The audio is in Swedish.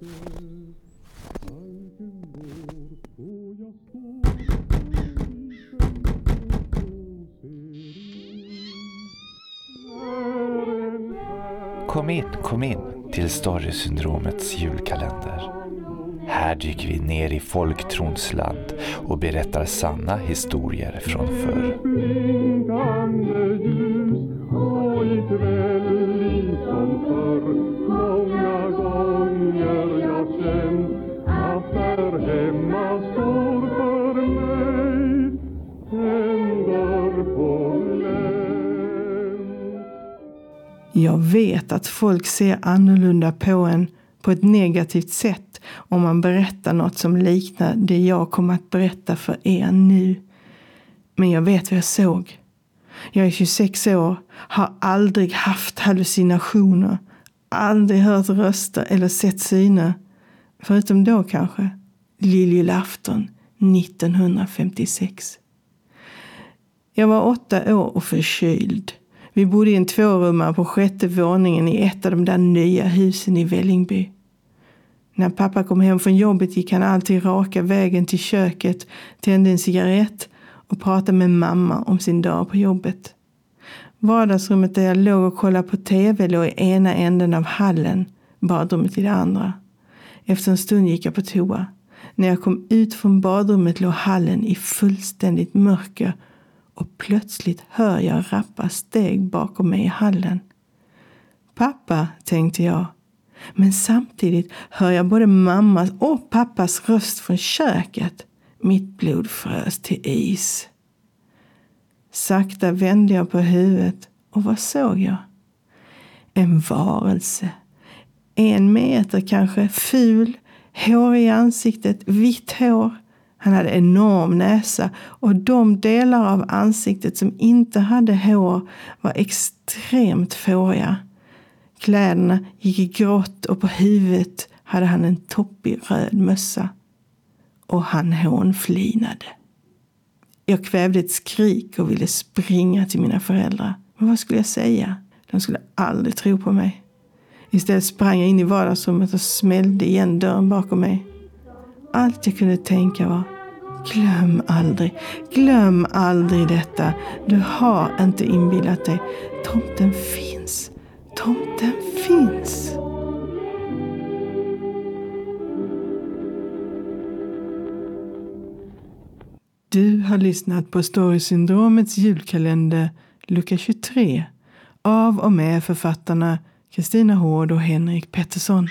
Kom in, kom in till Storysyndromets julkalender. Här dyker vi ner i folktronsland och berättar sanna historier från förr. Jag vet att folk ser annorlunda på en på ett negativt sätt om man berättar något som liknar det jag kommer att berätta för er nu. Men jag vet vad jag såg. Jag är 26 år, har aldrig haft hallucinationer, aldrig hört röster eller sett syner. Förutom då kanske, Lilljulafton 1956. Jag var åtta år och förkyld. Vi bodde i en tvårummare på sjätte våningen i ett av de där nya husen i Vällingby. När pappa kom hem från jobbet gick han alltid raka vägen till köket, tände en cigarett och pratade med mamma om sin dag på jobbet. Vardagsrummet där jag låg och kollade på tv låg i ena änden av hallen, badrummet i det andra. Efter en stund gick jag på toa. När jag kom ut från badrummet låg hallen i fullständigt mörker och plötsligt hör jag rappa steg bakom mig i hallen. Pappa, tänkte jag. Men samtidigt hör jag både mammas och pappas röst från köket. Mitt blod frös till is. Sakta vände jag på huvudet och vad såg jag? En varelse. En meter kanske, ful, hårig i ansiktet, vitt hår. Han hade enorm näsa och de delar av ansiktet som inte hade hår var extremt fåriga. Kläderna gick i grått och på huvudet hade han en toppig röd mössa. Och han hånflinade. Jag kvävde ett skrik och ville springa till mina föräldrar. Men vad skulle jag säga? De skulle aldrig tro på mig. Istället sprang jag in i vardagsrummet och smällde igen dörren bakom mig. Allt jag kunde tänka var Glöm aldrig, glöm aldrig detta. Du har inte inbillat dig. Tomten finns. Tomten finns. Du har lyssnat på Storysyndromets julkalender lucka 23 av och med författarna Kristina Hård och Henrik Pettersson.